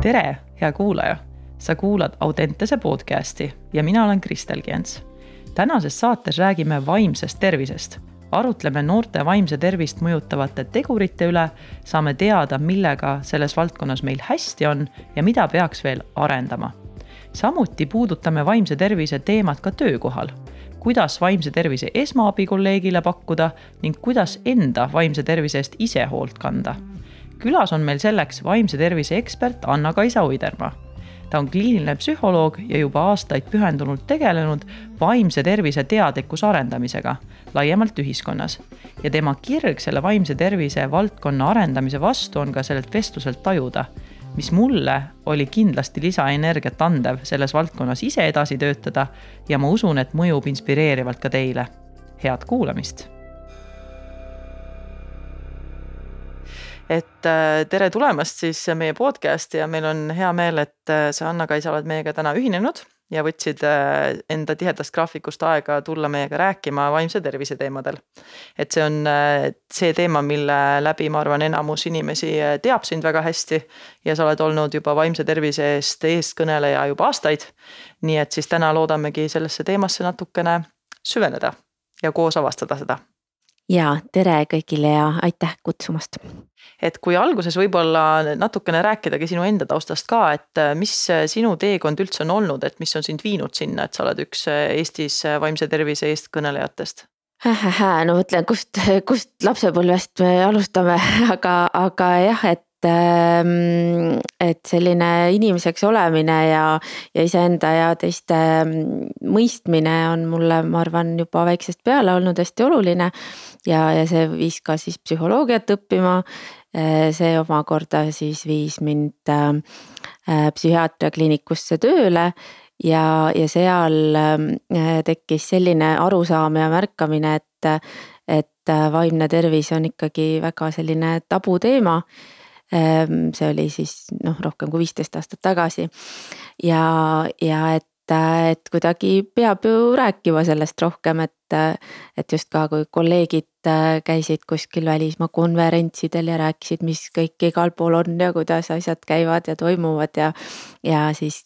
tere, hea kuulaja, sa kuulad Audentese podcasti ja mina olen Kristel Kients. tänases saates räägime vaimsest tervisest, arutleme noorte vaimse tervist mõjutavate tegurite üle, saame teada, millega selles valdkonnas meil hästi on ja mida peaks veel arendama. samuti puudutame vaimse tervise teemat ka töökohal. Kuidas vaimse tervise esmaabi kolleegile pakkuda ning kuidas enda vaimse tervise eest ise hoolt kanda külas on meil selleks vaimse tervise ekspert Anna-Kaisa Oidermaa. ta on kliiniline psühholoog ja juba aastaid pühendunult tegelenud vaimse tervise teadlikkuse arendamisega laiemalt ühiskonnas. ja tema kirg selle vaimse tervise valdkonna arendamise vastu on ka sellelt vestluselt tajuda, mis mulle oli kindlasti lisaenergiat andev selles valdkonnas ise edasi töötada ja ma usun, et mõjub inspireerivalt ka teile. head kuulamist et äh, tere tulemast siis meie podcast'i ja meil on hea meel, et äh, sa, Anna-Kaisa, oled meiega täna ühinenud ja võtsid äh, enda tihedast graafikust aega tulla meiega rääkima vaimse tervise teemadel. et see on see teema, mille läbi ma arvan, enamus inimesi teab sind väga hästi ja sa oled olnud juba vaimse tervise eest eestkõneleja juba aastaid. nii et siis täna loodamegi sellesse teemasse natukene süveneda ja koos avastada seda ja tere kõigile ja aitäh kutsumast. et kui alguses võib-olla natukene rääkidagi sinu enda taustast ka, et äh, mis sinu teekond üldse on olnud, et mis on sind viinud sinna, et sa oled üks äh, Eestis äh, vaimse tervise eestkõnelejatest? no mõtlen, kust, kust lapsepõlvest me alustame, aga, aga jah, et et selline inimeseks olemine ja, ja iseenda ja teiste mm, mõistmine on mulle, ma arvan, juba väiksest peale olnud hästi oluline. ja, ja see viis ka siis psühholoogiat õppima. Äh, see omakorda siis viis mind äh, äh, psühhiaatriakliinikusse tööle ja, ja seal tekkis selline arusaam ja märkamine, et, et vaimne tervis on ikkagi väga selline tabuteema see oli siis noh, rohkem kui viisteist aastat tagasi. ja, ja et, et kuidagi peab ju rääkima sellest rohkem, et, et just ka kui kolleegid käisid kuskil välismaa konverentsidel ja rääkisid, mis kõik igal pool on ja kuidas asjad käivad ja toimuvad ja. ja siis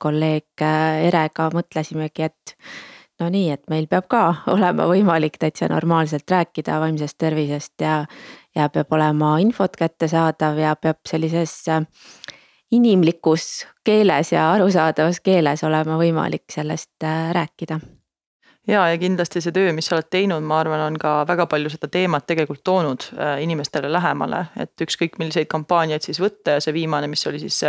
kolleeg Erega mõtlesimegi, et no nii, et meil peab ka olema võimalik täitsa normaalselt rääkida vaimsest tervisest ja, ja peab olema infot kättesaadav ja peab sellises äh, inimlikus keeles ja arusaadavas keeles olema võimalik sellest äh, rääkida. Ja, ja kindlasti see töö, mis sa oled teinud, ma arvan, on ka väga palju seda teemat tegelikult toonud äh, inimestele lähemale, et ükskõik milliseid kampaaniaid siis võtta ja see viimane, mis oli siis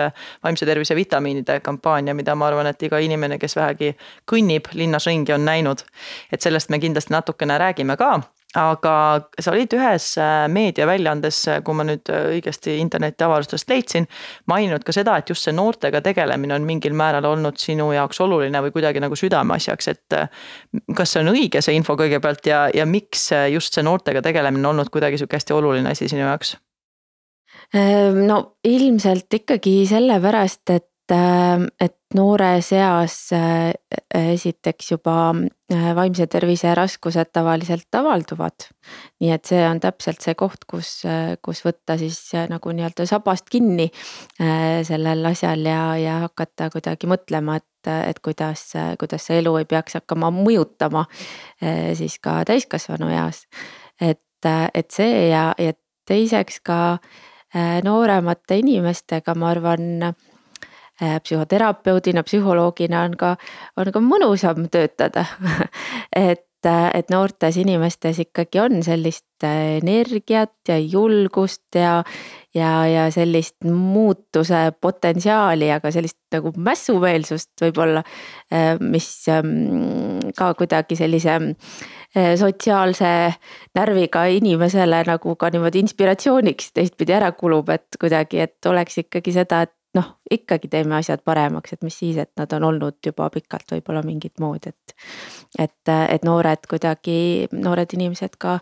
vaimse tervise vitamiinide kampaania, mida ma arvan, et iga inimene, kes vähegi kõnnib linnas ringi, on näinud. et sellest me kindlasti natukene räägime ka aga sa olid ühes äh, meediaväljaandes, äh, kui ma nüüd äh, õigesti internetiavarustest leidsin, maininud ka seda, et just see noortega tegelemine on mingil määral olnud sinu jaoks oluline või kuidagi nagu südameasjaks, et. kas see on õige, see info kõigepealt ja, ja miks just see noortega tegelemine on olnud kuidagi sihuke hästi oluline asi sinu jaoks? Ehm, no ilmselt ikkagi sellepärast, et et noores eas äh, esiteks juba äh, vaimse tervise raskused tavaliselt avalduvad. nii et see on täpselt see koht, kus, äh, kus võtta siis nagu nii-öelda sabast kinni sellel asjal ja, ja hakata kuidagi mõtlema, et, et kuidas, kuidas see elu ei peaks hakkama mõjutama siis ka täiskasvanu eas. et, et see ja, ja teiseks ka nooremate inimestega, ma arvan psühhoterapeudina, psühholoogina on ka, on ka mõnusam töötada. Et, äh, et noortes inimestes ikkagi on sellist äh, energiat ja julgust ja, ja, ja sellist muutuse potentsiaali, aga sellist nagu mässumeelsust võib-olla, mis ähm, ka kuidagi sellise sotsiaalse närviga inimesele nagu ka niimoodi inspiratsiooniks teistpidi ära kulub, et kuidagi, et oleks ikkagi seda, et noh, ikkagi teeme asjad paremaks, et mis siis, et nad on olnud juba pikalt võib-olla mingit moodi, et. et, et noored kuidagi, noored inimesed ka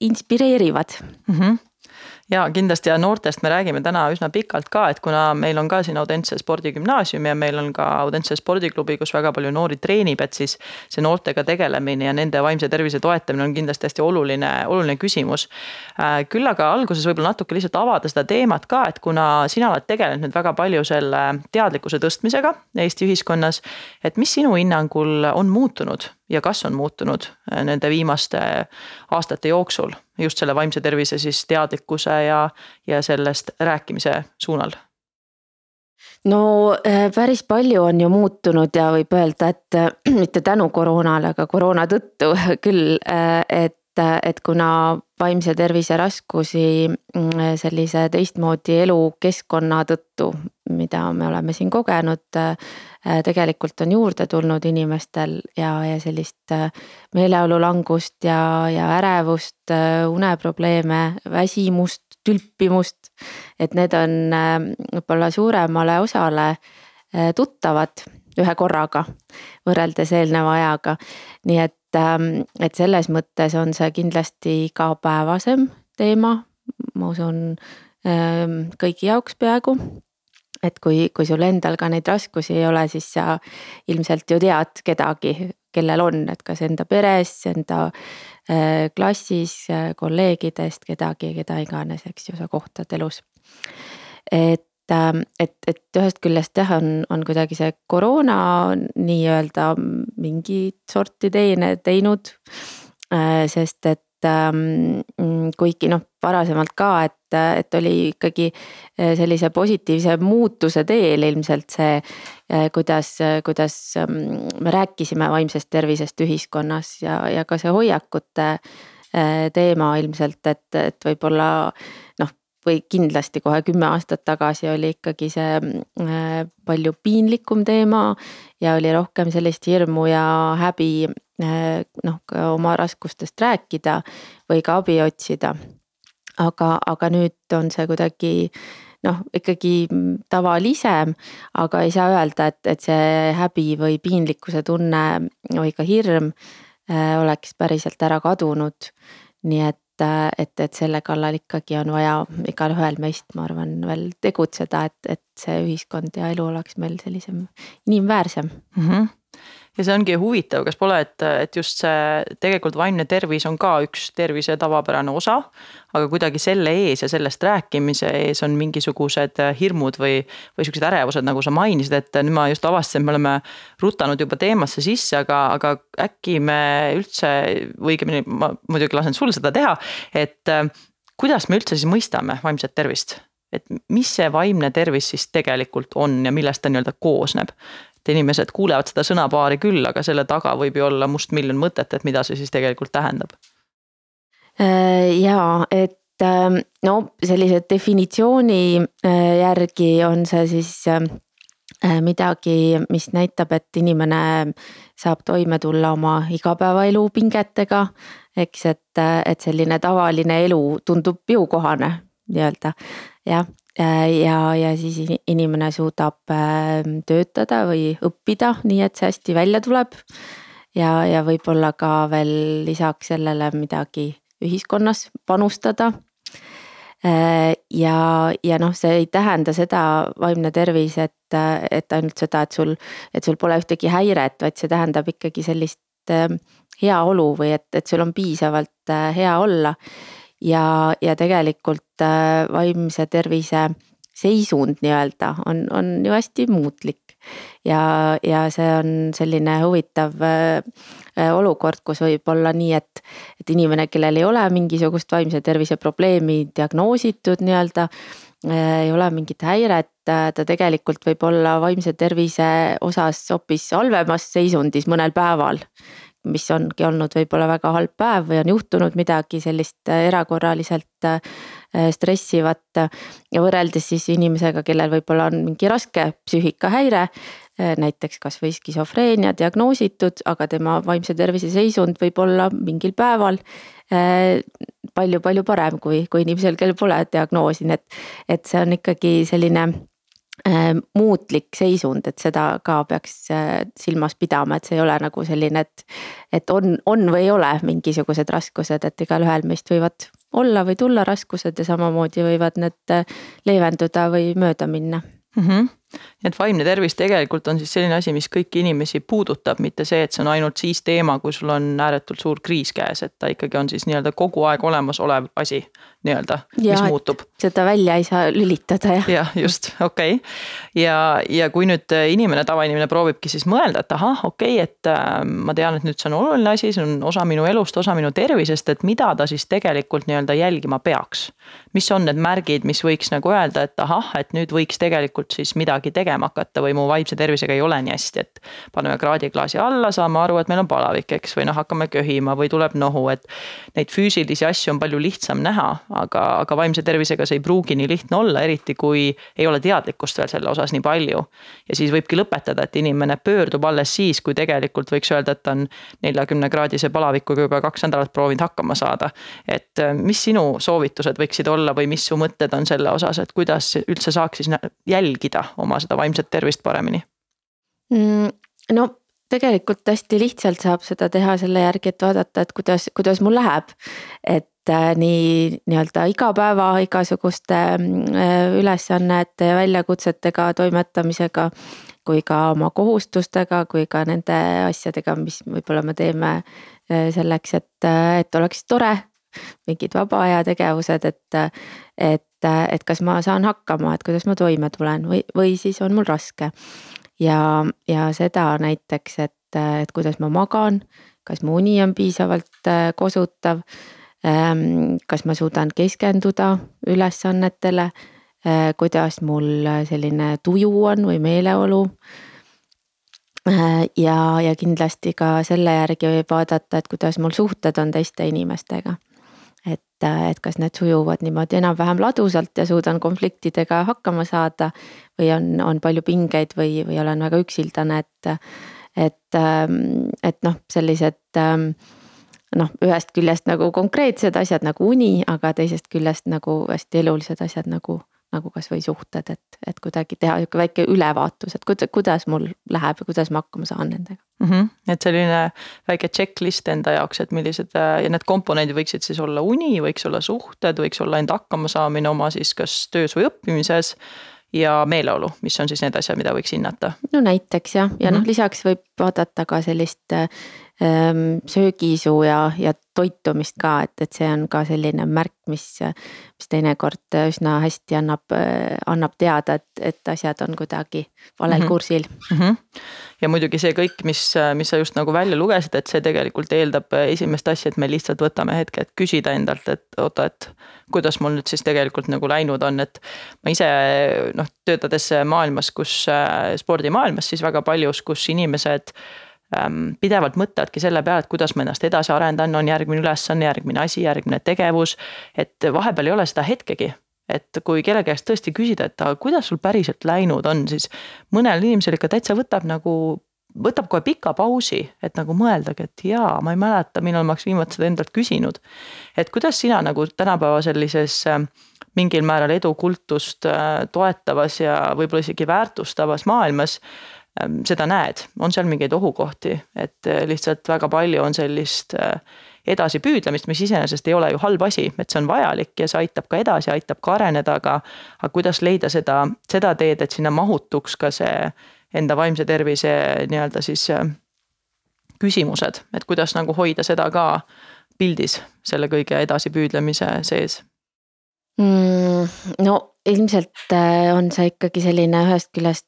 inspireerivad mm. -hmm ja kindlasti ja noortest me räägime täna üsna pikalt ka, et kuna meil on ka siin Audentse spordigümnaasium ja meil on ka Audentse spordiklubi, kus väga palju noori treenib, et siis see noortega tegelemine ja nende vaimse tervise toetamine on kindlasti hästi oluline, oluline küsimus. Äh, küll aga alguses võib-olla natuke lihtsalt avada seda teemat ka, et kuna sina oled tegelenud nüüd väga palju selle teadlikkuse tõstmisega Eesti ühiskonnas, et mis sinu hinnangul on muutunud ja kas on muutunud äh, nende viimaste aastate jooksul just selle vaimse tervise siis teadlikkuse ja, ja sellest rääkimise suunal? no äh, päris palju on ju muutunud ja võib öelda, et äh, mitte tänu koroonale, aga koroona tõttu küll, et et kuna vaimse tervise raskusi mm, sellise teistmoodi elukeskkonna tõttu, mida me oleme siin kogenud, Äh, tegelikult on juurde tulnud inimestel ja, ja sellist äh, meeleolu langust ja, ja ärevust, äh, uneprobleeme, väsimust, tülpimust. et need on võib-olla suuremale osale tuttavad ühe korraga võrreldes eelneva ajaga. nii et, ähm, et selles mõttes on see kindlasti igapäevasem teema, ma usun ähm, kõigi jaoks peaaegu et kui, kui sul endal ka neid raskusi ei ole, siis sa ilmselt ju tead kedagi, kellel on, et kas enda peres, enda äh, klassis, äh, kolleegidest kedagi, keda iganes, eks ju, sa kohtad elus. et, ähm, et, et ühest küljest jah, on, on kuidagi see koroona nii-öelda mingit sorti teene teinud. Äh, sest et ähm, kuigi noh, varasemalt ka, et, et oli ikkagi äh, sellise positiivse muutuse teel ilmselt see, äh, kuidas, kuidas ähm, me rääkisime vaimsest tervisest ühiskonnas ja, ja ka see hoiakute äh, teema ilmselt, et, et võib-olla noh, või kindlasti kohe kümme aastat tagasi oli ikkagi see palju piinlikum teema ja oli rohkem sellist hirmu ja häbi noh, ka oma raskustest rääkida või ka abi otsida aga, aga nüüd on see kuidagi noh, ikkagi tavalisem, aga ei saa öelda, et, et see häbi või piinlikkuse tunne või ka hirm äh, oleks päriselt ära kadunud. nii et, äh, et, et selle kallal ikkagi on vaja igalühel meist, ma arvan, veel tegutseda, et, et see ühiskond ja elu oleks meil sellisem inimväärsem mm. -hmm ja see ongi huvitav, kas pole, et, et just see tegelikult vaimne tervis on ka üks tervise tavapärane osa. aga kuidagi selle ees ja sellest rääkimise ees on mingisugused hirmud või, või siuksed ärevused, nagu sa mainisid, et nüüd ma just avastasin, me oleme rutanud juba teemasse sisse, aga, aga äkki me üldse, õigemini ma muidugi lasen sul seda teha, et kuidas me üldse siis mõistame vaimset tervist? et mis see vaimne tervis siis tegelikult on ja millest ta nii-öelda koosneb et inimesed kuulevad seda sõnapaari küll, aga selle taga võib ju olla mustmiljon mõtet, et mida see siis tegelikult tähendab. Äh, ja et ähm, no sellise definitsiooni äh, järgi on see siis äh, midagi, mis näitab, et inimene saab toime tulla oma igapäevaelu pingetega. eks, et, et selline tavaline elu tundub jõukohane nii-öelda jah, ja, ja siis inimene suudab ähm, töötada või õppida nii, et see hästi välja tuleb. ja, ja võib-olla ka veel lisaks sellele midagi ühiskonnas panustada. Äh, ja, ja noh, see ei tähenda seda, vaimne tervis, et, et ainult seda, et sul, et sul pole ühtegi häiret, vaid see tähendab ikkagi sellist ähm, heaolu või et, et sul on piisavalt äh, hea olla ja, ja tegelikult äh, vaimse tervise seisund nii-öelda on, on ju hästi muutlik. ja, ja see on selline huvitav äh, olukord, kus võib olla nii, et, et inimene, kellel ei ole mingisugust vaimse tervise probleemi diagnoositud nii-öelda äh, ei ole mingit häiret, ta tegelikult võib olla vaimse tervise osas hoopis halvemas seisundis mõnel päeval mis ongi olnud võib-olla väga halb päev või on juhtunud midagi sellist äh, erakorraliselt äh, stressivat. ja võrreldes siis inimesega, kellel võib-olla on mingi raske psüühikahäire, äh, näiteks kasvõi skisofreenia diagnoositud, aga tema vaimse tervise seisund võib olla mingil päeval palju-palju parem kui, kui inimesel, kellel pole diagnoosi, nii et, et see on ikkagi selline Äh, muutlik seisund, et seda ka peaks äh, silmas pidama, et see ei ole nagu selline, et. et on, on või ei ole mingisugused raskused, et igalühel meist võivad olla või tulla raskused ja samamoodi võivad need leevenduda või mööda minna mm. -hmm et vaimne tervis tegelikult on siis selline asi, mis kõiki inimesi puudutab, mitte see, et see on ainult siis teema, kui sul on ääretult suur kriis käes, et ta ikkagi on siis nii-öelda kogu aeg olemasolev asi nii-öelda, mis muutub. seda välja ei saa lülitada jah. jah, just, okei okay.. ja, ja kui nüüd inimene, tavainimene proovibki siis mõelda, et ahah, okei okay,, et äh, ma tean, et nüüd see on oluline asi, see on osa minu elust, osa minu tervisest, et mida ta siis tegelikult nii-öelda jälgima peaks. mis on need märgid, mis võiks nagu öelda, et ahah, et nüüd võiks tegelikult siis midagi tegema hakata või mu vaimse tervisega ei ole nii hästi, et. paneme kraadiklaasi alla, saame aru, et meil on palavik, eks, või noh, hakkame köhima või tuleb nohu, et. Neid füüsilisi asju on palju lihtsam näha aga, aga vaimse tervisega see ei pruugi nii lihtne olla, eriti kui ei ole teadlikkust veel selle osas nii palju. ja siis võibki lõpetada, et inimene pöördub alles siis, kui tegelikult võiks öelda, et ta on neljakümne kraadise palavikuga juba kaks nädalat proovinud hakkama saada. et äh, mis sinu soovitused võiksid olla või mis su mõtted on selle osas, et kuidas üldse saaks siis jälgida oma seda vaimset tervist paremini mm,? no tegelikult hästi lihtsalt saab seda teha selle järgi, et vaadata, et kuidas, kuidas mul läheb. et nii nii-öelda igapäeva igasuguste äh, ülesannete ja väljakutsetega toimetamisega. kui ka oma kohustustega, kui ka nende asjadega, mis võib-olla me teeme äh, selleks, et, et oleks tore. mingid vaba aja tegevused, et, et, et kas ma saan hakkama, et kuidas ma toime tulen või, või siis on mul raske. ja, ja seda näiteks, et, et kuidas ma magan, kas mu uni on piisavalt kosutav kas ma suudan keskenduda ülesannetele, eh, kuidas mul selline tuju on või meeleolu. Eh, ja, ja kindlasti ka selle järgi võib vaadata, et kuidas mul suhted on teiste inimestega. et, eh, et kas need sujuvad niimoodi enam-vähem ladusalt ja suudan konfliktidega hakkama saada. või on, on palju pingeid või, või olen väga üksildane, et, et, ehm, et noh, sellised ehm, noh, ühest küljest nagu konkreetsed asjad nagu uni, aga teisest küljest nagu hästi elulised asjad nagu, nagu kasvõi suhted, et, et kuidagi teha sihuke väike ülevaatus, et kuidas, kuidas mul läheb ja kuidas ma hakkama saan nendega mm. -hmm. et selline väike checklist enda jaoks, et millised ja need komponendid võiksid siis olla uni, võiks olla suhted, võiks olla enda hakkamasaamine oma siis kas töös või õppimises ja meeleolu, mis on siis need asjad, mida võiks hinnata? no näiteks jah, ja, ja mm -hmm. noh, mhm. lisaks võib vaadata ka sellist Ehm, söögiisu ja, ja toitumist ka, et, et see on ka selline märk, mis, mis teinekord üsna hästi annab, annab teada, et, et asjad on kuidagi valel mm -hmm. kursil mm. -hmm. ja muidugi see kõik, mis, mis sa just nagu välja lugesid, et see tegelikult eeldab esimest asja, et me lihtsalt võtame hetke, et küsida endalt, et oota, et kuidas mul nüüd siis tegelikult nagu läinud on, et ma ise noh, töötades maailmas, kus spordimaailmas siis väga paljus, kus inimesed pidevalt mõtledki selle peale, et kuidas ma ennast edasi arendan, on järgmine ülesanne, järgmine asi, järgmine tegevus. et vahepeal ei ole seda hetkegi, et kui kelle käest tõesti küsida, et aga kuidas sul päriselt läinud on, siis mõnel inimesel ikka täitsa võtab nagu võtab kohe pika pausi, et nagu mõeldagi, et jaa, ma ei mäleta, millal ma oleks viimati seda endalt küsinud. et kuidas sina nagu tänapäeva sellises äh, mingil määral edukultust äh, toetavas ja võib-olla isegi väärtustavas maailmas seda näed, on seal mingeid ohukohti, et äh, lihtsalt väga palju on sellist äh, edasipüüdlemist, mis iseenesest ei ole ju halb asi, et see on vajalik ja see aitab ka edasi, aitab ka areneda, aga. aga kuidas leida seda, seda teed, et sinna mahutuks ka see enda vaimse tervise nii-öelda siis äh, küsimused, et kuidas nagu hoida seda ka pildis selle kõige edasipüüdlemise sees mm,? no ilmselt on see ikkagi selline ühest küljest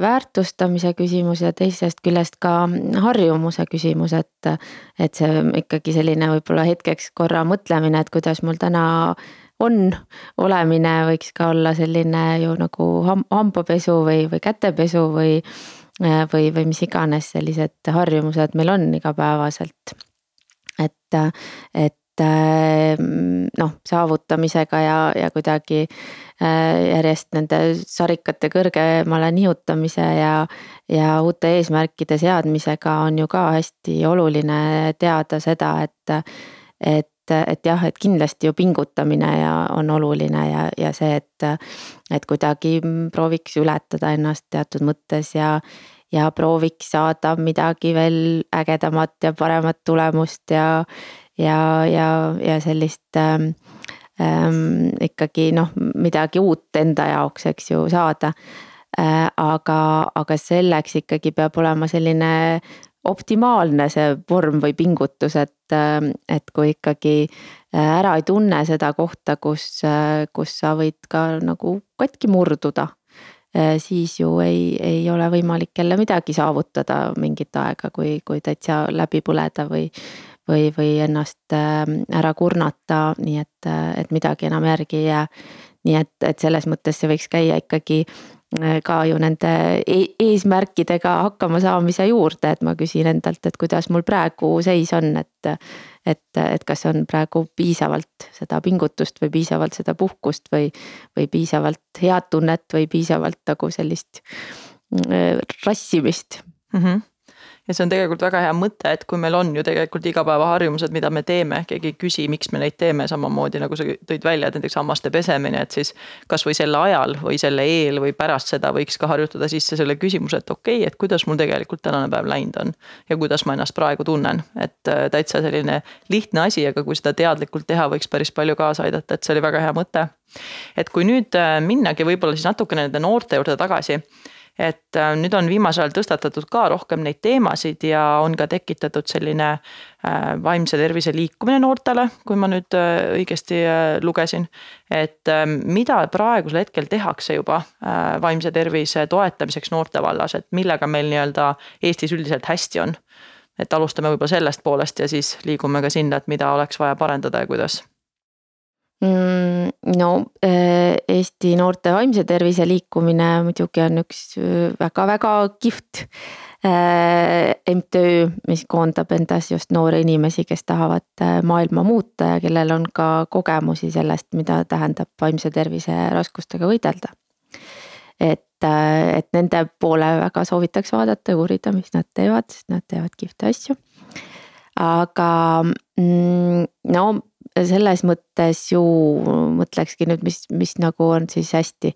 väärtustamise küsimus ja teisest küljest ka harjumuse küsimus, et. et see ikkagi selline võib-olla hetkeks korra mõtlemine, et kuidas mul täna on olemine võiks ka olla selline ju nagu hambapesu või, või kätepesu või. või, või mis iganes sellised harjumused meil on igapäevaselt. et, et Ehm, noh, saavutamisega ja, ja kuidagi äh, järjest nende sarikate kõrgemale nihutamise ja, ja uute eesmärkide seadmisega on ju ka hästi oluline teada seda, et, et et jah, et kindlasti ju pingutamine ja on oluline ja, ja see, et, et kuidagi prooviks ületada ennast teatud mõttes ja, ja prooviks saada midagi veel ägedamat ja paremat tulemust ja ja, ja, ja sellist ähm, ähm, ikkagi noh, midagi uut enda jaoks, eks ju, saada äh,. aga, aga selleks ikkagi peab olema selline optimaalne see vorm või pingutus, et, ähm, et kui ikkagi äh, ära ei tunne seda kohta, kus, äh, kus sa võid ka nagu katki murduda äh, siis ju ei, ei ole võimalik jälle midagi saavutada mingit aega, kui, kui täitsa läbi põleda või, või, või ennast ähm, ära kurnata, nii et, et midagi enam järgi ei jää. nii et, et selles mõttes see võiks käia ikkagi äh, ka ju nende e eesmärkidega hakkama saamise juurde, et ma küsin endalt, et kuidas mul praegu seis on, et. et, et kas on praegu piisavalt seda pingutust või piisavalt seda puhkust või, või piisavalt head tunnet või piisavalt nagu sellist äh, rassimist mm. -hmm ja see on tegelikult väga hea mõte, et kui meil on ju tegelikult igapäevaharjumused, mida me teeme, keegi ei küsi, miks me neid teeme, samamoodi nagu sa tõid välja, et näiteks hammaste pesemine, et siis. kasvõi sel ajal või selle eel või pärast seda võiks ka harjutada sisse selle küsimuse, et okei okay,, et kuidas mul tegelikult tänane päev läinud on. ja kuidas ma ennast praegu tunnen, et äh, täitsa selline lihtne asi, aga kui seda teadlikult teha, võiks päris palju kaasa aidata, et see oli väga hea mõte. et kui nüüd äh, minnagi võib-olla siis natukene nende noorte juurde tagasi et äh, nüüd on viimasel ajal tõstatatud ka rohkem neid teemasid ja on ka tekitatud selline äh, vaimse tervise liikumine noortele, kui ma nüüd äh, õigesti lugesin. et mida praegusel hetkel tehakse juba vaimse tervise toetamiseks noorte vallas, et millega meil nii-öelda Eestis üldiselt hästi on? et alustame võib-olla sellest poolest ja siis liigume ka sinna, et mida oleks vaja parendada ja kuidas no äh, Eesti noorte vaimse tervise liikumine muidugi on üks väga-väga äh, kihvt äh, MTÜ, mis koondab endas just noori inimesi, kes tahavad maailma muuta ja kellel on ka kogemusi sellest, mida tähendab vaimse tervise raskustega võidelda. et, et nende poole väga soovitaks vaadata ja uurida, mis nad teevad, sest nad teevad kihvte asju. aga mm, no selles mõttes ju mõtlekski nüüd, mis, mis nagu on siis hästi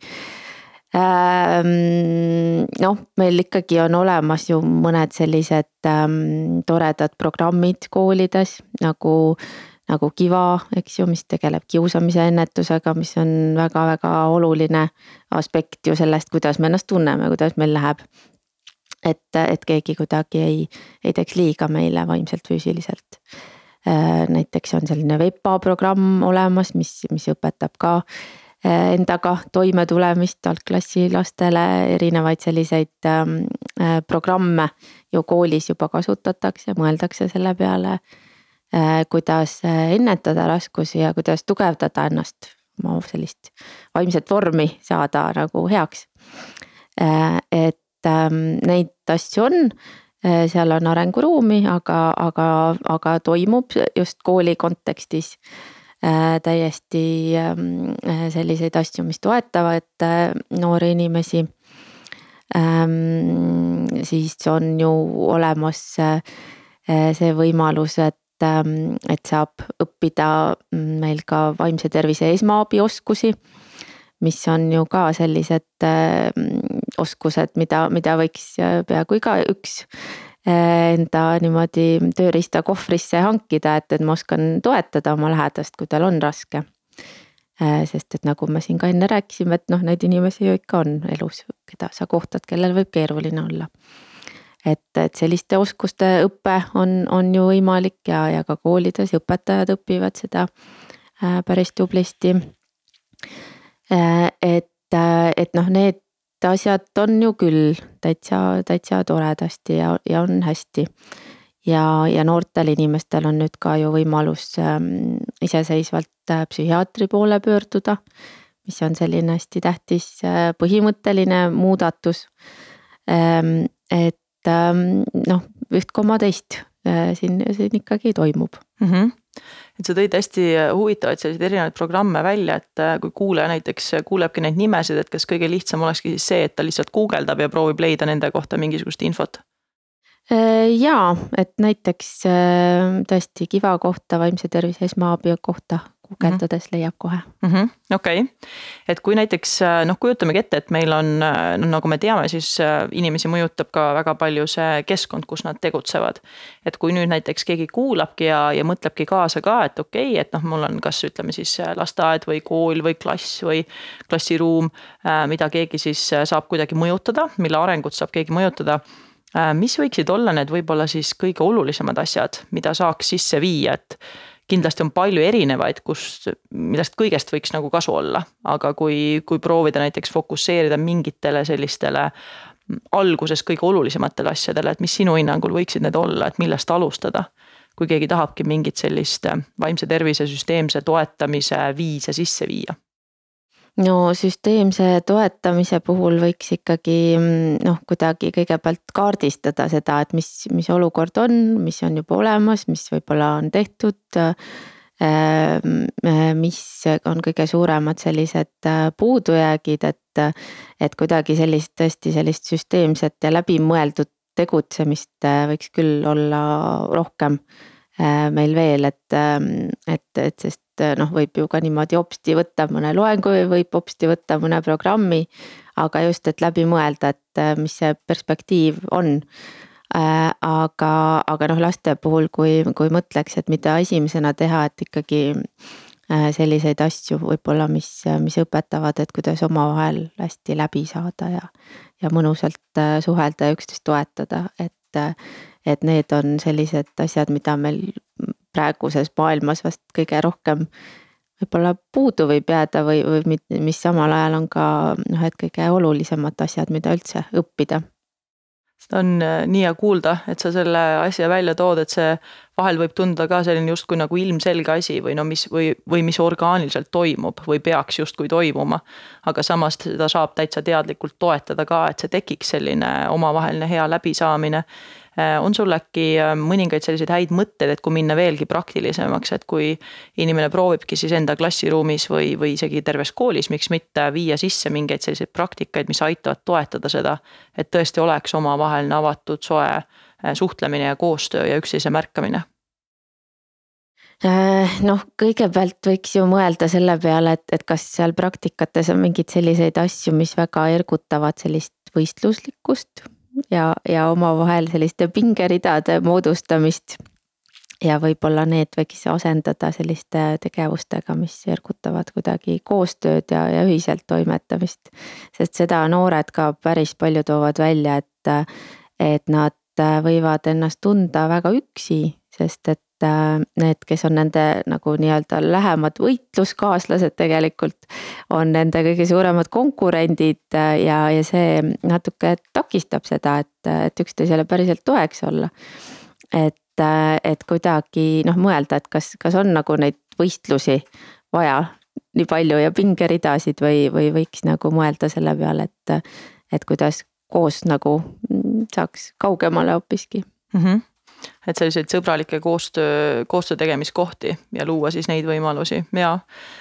ähm,. noh, meil ikkagi on olemas ju mõned sellised ähm, toredad programmid koolides nagu, nagu Kiva, eks ju, mis tegeleb kiusamise ennetusega, mis on väga-väga oluline aspekt ju sellest, kuidas me ennast tunneme, kuidas meil läheb. et, et keegi kuidagi ei, ei teeks liiga meile vaimselt, füüsiliselt näiteks on selline VEPA programm olemas, mis, mis õpetab ka äh, endaga toimetulemist algklassi lastele, erinevaid selliseid ähm, äh, programme ju koolis juba kasutatakse, mõeldakse selle peale. kuidas ennetada raskusi ja kuidas tugevdada ennast, oma sellist vaimset vormi saada nagu heaks. et ähm, neid asju on Äh, seal on arenguruumi, aga, aga, aga toimub just kooli kontekstis äh, täiesti ähm, äh, selliseid asju, mis toetavad noori inimesi. Ähm, siis on ju olemas see võimalus, et, ähm, et saab õppida meil ka vaimse tervise esmaabioskusi mis on ju ka sellised äh, oskused, mida, mida võiks äh, peaaegu igaüks äh, enda niimoodi tööriistakohvrisse hankida, et, et ma oskan toetada oma lähedast, kui tal on raske. sest et nagu me siin ka enne rääkisime, et noh, neid inimesi ju ikka on elus, keda sa kohtad, kellel võib keeruline olla. et, et selliste oskuste õpe on, on ju võimalik ja, ja ka koolides õpetajad õpivad seda päris tublisti Äh, et, äh, et noh, need asjad on ju küll täitsa, täitsa toredasti ja, ja on hästi. ja, ja noortel inimestel on nüüd ka ju võimalus ähm, iseseisvalt äh, psühhiaatri poole pöörduda. mis on selline hästi tähtis põhimõtteline muudatus. Ähm, et ähm, noh, üht koma teist siin, siin ikkagi toimub mm. -hmm et sa tõid hästi äh, huvitavaid selliseid erinevaid programme välja, et äh, kui kuulaja näiteks kuulebki neid nimesid, et kas kõige lihtsam olekski siis see, et ta lihtsalt guugeldab ja proovib leida nende kohta mingisugust infot? Äh, jaa, et näiteks tõesti Kiva kohta, vaimse tervise esmaabi kohta guugeldades leiab kohe mm -hmm.. okei okay., et kui näiteks noh, kujutamegi ette, et meil on no nagu me teame, siis inimesi mõjutab ka väga palju see keskkond, kus nad tegutsevad. et kui nüüd näiteks keegi kuulabki ja, ja mõtlebki kaasa ka, et okei okay,, et noh, mul on kas ütleme siis lasteaed või kool või klass või klassiruum, mida keegi siis saab kuidagi mõjutada, mille arengut saab keegi mõjutada mis võiksid olla need võib-olla siis kõige olulisemad asjad, mida saaks sisse viia, et kindlasti on palju erinevaid, kus, millest kõigest võiks nagu kasu olla, aga kui, kui proovida näiteks fokusseerida mingitele sellistele alguses kõige olulisematele asjadele, et mis sinu hinnangul võiksid need olla, et millest alustada? kui keegi tahabki mingit sellist vaimse tervise süsteemse toetamise viise sisse viia no süsteemse toetamise puhul võiks ikkagi mm, noh, kuidagi kõigepealt kaardistada seda, et mis, mis olukord on, mis on juba olemas, mis võib-olla on tehtud. Ähm, äh, mis on kõige suuremad sellised äh, puudujäägid, et, et kuidagi sellist tõesti sellist süsteemset ja läbimõeldud tegutsemist äh, võiks küll olla rohkem meil veel, et, ähm, et, et sest et noh, võib ju ka niimoodi hopsti võtta mõne loengu või võib hopsti võtta mõne programmi. aga just, et läbi mõelda, et äh, mis see perspektiiv on. Äh, aga, aga noh, laste puhul, kui, kui mõtleks, et mida esimesena teha, et ikkagi selliseid asju võib-olla, mis, mis õpetavad, et kuidas omavahel hästi läbi saada ja, ja mõnusalt suhelda ja üksteist toetada, et et need on sellised asjad, mida meil praeguses maailmas vast kõige rohkem võib-olla puudu võib jääda või, või mis samal ajal on ka noh, et kõige olulisemad asjad, mida üldse õppida seda on äh, nii hea kuulda, et sa selle asja välja tood, et see vahel võib tunduda ka selline justkui nagu ilmselge asi või no mis või, või mis orgaaniliselt toimub või peaks justkui toimuma. aga samas seda saab täitsa teadlikult toetada ka, et see tekiks selline omavaheline hea läbisaamine on sul äkki äh, mõningaid selliseid häid mõtteid, et kui minna veelgi praktilisemaks, et kui inimene proovibki siis enda klassiruumis või, või isegi terves koolis, miks mitte viia sisse mingeid selliseid praktikaid, mis aitavad toetada seda, et tõesti oleks omavaheline avatud, soe äh, suhtlemine ja koostöö ja üksteise märkamine? Noh, kõigepealt võiks ju mõelda selle peale, et, et kas seal praktikates on mingeid selliseid asju, mis väga ergutavad sellist võistluslikkust ja, ja omavahel selliste pingeridade moodustamist. ja võib-olla need võiks asendada selliste tegevustega, mis ergutavad kuidagi koostööd ja, ja ühiselt toimetamist. sest seda noored ka päris palju toovad välja, et, et nad võivad ennast tunda väga üksi, sest et Äh, need, kes on nende nagu nii-öelda lähemad võitluskaaslased tegelikult, on nende kõige suuremad konkurendid äh, ja, ja see natuke takistab seda, et, et üksteisele päriselt toeks olla. et, äh, et kuidagi noh, mõelda, et kas, kas on nagu neid võistlusi vaja nii palju ja pingeridasid või, või võiks nagu mõelda selle peale, et, et kuidas koos nagu mm, saaks kaugemale hoopiski mm. -hmm et selliseid sõbralikke koostöö, koostöö tegemiskohti ja luua siis neid võimalusi ja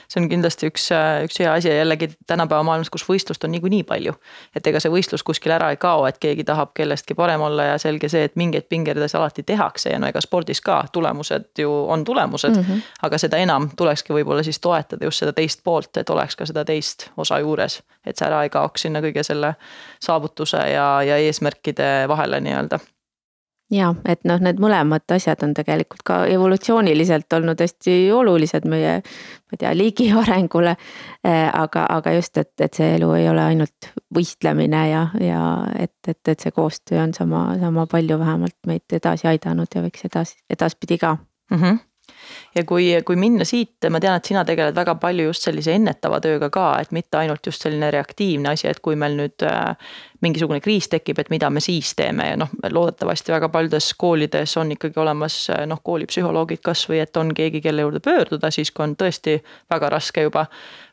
see on kindlasti üks, üks hea asi ja jällegi tänapäeva maailmas, kus võistlust on niikuinii palju. et ega see võistlus kuskil ära ei kao, et keegi tahab kellestki parem olla ja selge see, et mingeid pingeridasi alati tehakse ja no ega spordis ka tulemused ju on tulemused mm. -hmm. aga seda enam tulekski võib-olla siis toetada just seda teist poolt, et oleks ka seda teist osa juures, et see ära ei kaoks sinna kõige selle saavutuse ja, ja eesmärkide vahele nii-öelda ja et noh, need mõlemad asjad on tegelikult ka evolutsiooniliselt olnud hästi olulised meie, ma ei tea, liigi arengule. Eh, aga, aga just, et, et see elu ei ole ainult võistlemine ja, ja et, et, et see koostöö on sama, sama palju vähemalt meid edasi aidanud ja võiks edasi, edaspidi ka mm. -hmm ja kui, kui minna siit, ma tean, et sina tegeled väga palju just sellise ennetava tööga ka, et mitte ainult just selline reaktiivne asi, et kui meil nüüd äh, mingisugune kriis tekib, et mida me siis teeme. Ja noh, loodetavasti väga paljudes koolides on ikkagi olemas äh, noh, koolipsühholoogid kasvõi et on keegi, kelle juurde pöörduda siis, kui on tõesti väga raske juba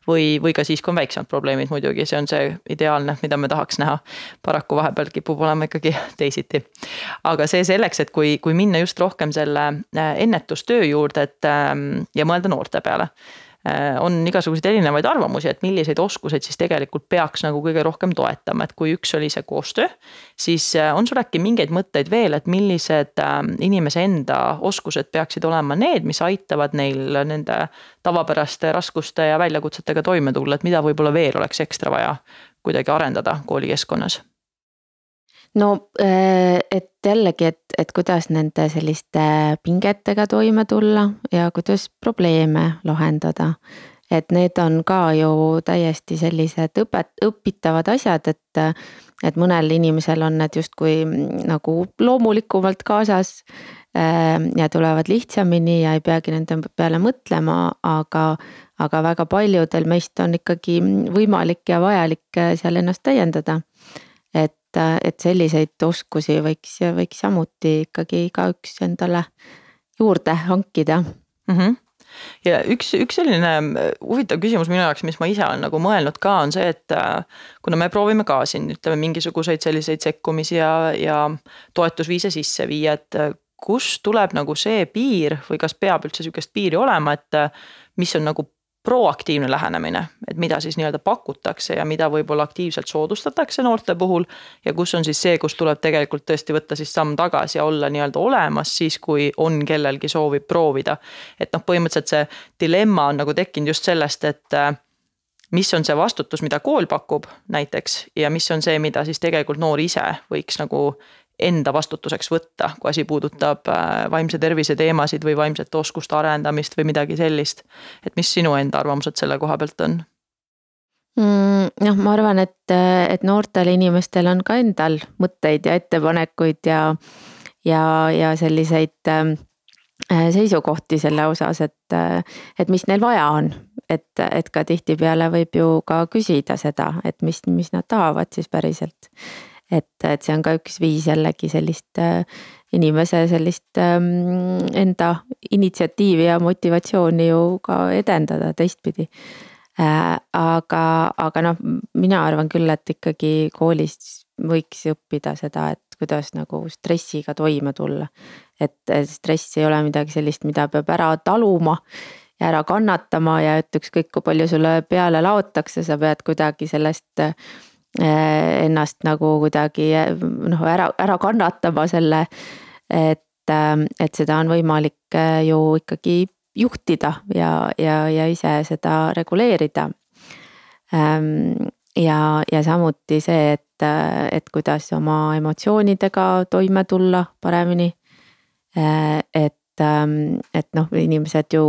või, või ka siis, kui on väiksemad probleemid muidugi, see on see ideaalne, mida me tahaks näha. paraku vahepeal kipub olema ikkagi teisiti. aga see selleks, et kui, kui minna just rohkem selle äh, ennetustöö juurde, et ähm, ja mõelda noorte peale on igasuguseid erinevaid arvamusi, et milliseid oskuseid siis tegelikult peaks nagu kõige rohkem toetama, et kui üks oli see koostöö. siis äh, on sul äkki mingeid mõtteid veel, et millised ähm, inimese enda oskused peaksid olema need, mis aitavad neil nende tavapäraste raskuste ja väljakutsetega toime tulla, et mida võib-olla veel oleks ekstra vaja kuidagi arendada koolikeskkonnas no äh, et jällegi, et, et kuidas nende selliste pingetega toime tulla ja kuidas probleeme lahendada. et need on ka ju täiesti sellised õpet-, õpitavad asjad, et, et mõnel inimesel on need justkui nagu loomulikumalt kaasas äh, ja tulevad lihtsamini ja ei peagi nende peale mõtlema, aga, aga väga paljudel meist on ikkagi võimalik ja vajalik seal ennast täiendada et, et selliseid oskusi võiks, võiks samuti ikkagi igaüks endale juurde hankida mm. -hmm ja üks, üks selline huvitav küsimus minu jaoks, mis ma ise olen nagu mõelnud ka, on see, et äh, kuna me proovime ka siin ütleme mingisuguseid selliseid sekkumisi ja, ja toetusviise sisse viia, et äh, kust tuleb nagu see piir või kas peab üldse sihukest piiri olema, et äh, mis on nagu proaktiivne lähenemine, et mida siis nii-öelda pakutakse ja mida võib-olla aktiivselt soodustatakse noorte puhul. ja kus on siis see, kus tuleb tegelikult tõesti võtta siis samm tagasi ja olla nii-öelda olemas siis, kui on kellelgi soovi proovida. et noh, põhimõtteliselt see dilemma on nagu tekkinud just sellest, et äh, mis on see vastutus, mida kool pakub näiteks ja mis on see, mida siis tegelikult noor ise võiks nagu enda vastutuseks võtta, kui asi puudutab äh, vaimse tervise teemasid või vaimsete oskuste arendamist või midagi sellist. et mis sinu enda arvamused selle koha pealt on? Mm, noh, ma arvan, et, et noortel inimestel on ka endal mõtteid ja ettepanekuid ja, ja, ja selliseid äh, seisukohti selle osas, et, et mis neil vaja on. et, et ka tihtipeale võib ju ka küsida seda, et mis, mis nad tahavad siis päriselt et, et see on ka üks viis jällegi sellist äh, inimese sellist ähm, enda initsiatiivi ja motivatsiooni ju ka edendada teistpidi äh,. aga, aga noh, mina arvan küll, et ikkagi koolis võiks õppida seda, et kuidas nagu stressiga toime tulla. et stress ei ole midagi sellist, mida peab ära taluma ja ära kannatama ja et ükskõik kui palju sulle peale laotakse, sa pead kuidagi sellest Eh, ennast nagu kuidagi noh, ära, ära kannatama selle. et, eh, et seda on võimalik eh, ju ikkagi juhtida ja, ja, ja ise seda reguleerida. Ehm, ja, ja samuti see, et, et kuidas oma emotsioonidega toime tulla paremini. et, et noh, inimesed ju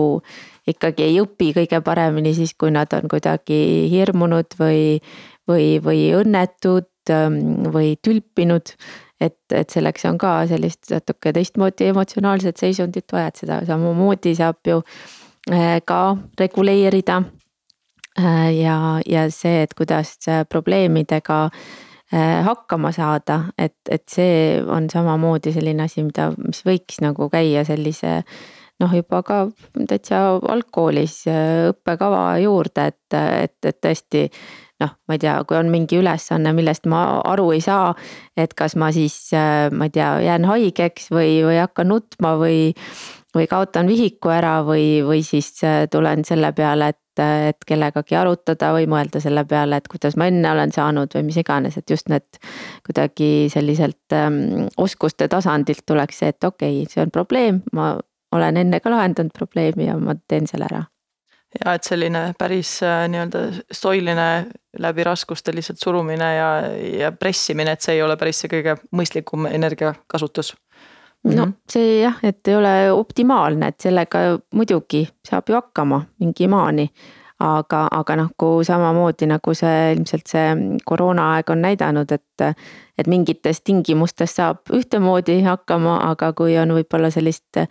ikkagi ei õpi kõige paremini siis, kui nad on kuidagi hirmunud või või, või õnnetud ähm, või tülpinud. et, et selleks on ka sellist natuke teistmoodi emotsionaalset seisundit vaja, et seda samamoodi saab ju äh, ka reguleerida. Äh, ja, ja see, et kuidas probleemidega äh, hakkama saada, et, et see on samamoodi selline asi, mida, mis võiks nagu käia sellise noh, juba ka täitsa algkoolis õppekava juurde, et, et, et tõesti noh, ma ei tea, kui on mingi ülesanne, millest ma aru ei saa. et kas ma siis, äh, ma ei tea, jään haigeks või, või hakkan nutma või, või kaotan vihiku ära või, või siis äh, tulen selle peale, et, et kellegagi arutada või mõelda selle peale, et kuidas ma enne olen saanud või mis iganes, et just need kuidagi selliselt ähm, oskuste tasandilt tuleks see, et okei okay,, see on probleem, ma olen enne ka lahendanud probleemi ja ma teen selle ära ja et selline päris äh, nii-öelda stoiline läbi raskuste lihtsalt surumine ja, ja pressimine, et see ei ole päris see kõige mõistlikum energiakasutus. no mhm. see jah, et ei ole optimaalne, et sellega muidugi saab ju hakkama mingi maani aga, aga kui samamoodi nagu see ilmselt see koroonaaeg on näidanud, et, et mingites tingimustes saab ühtemoodi hakkama, aga kui on võib-olla sellist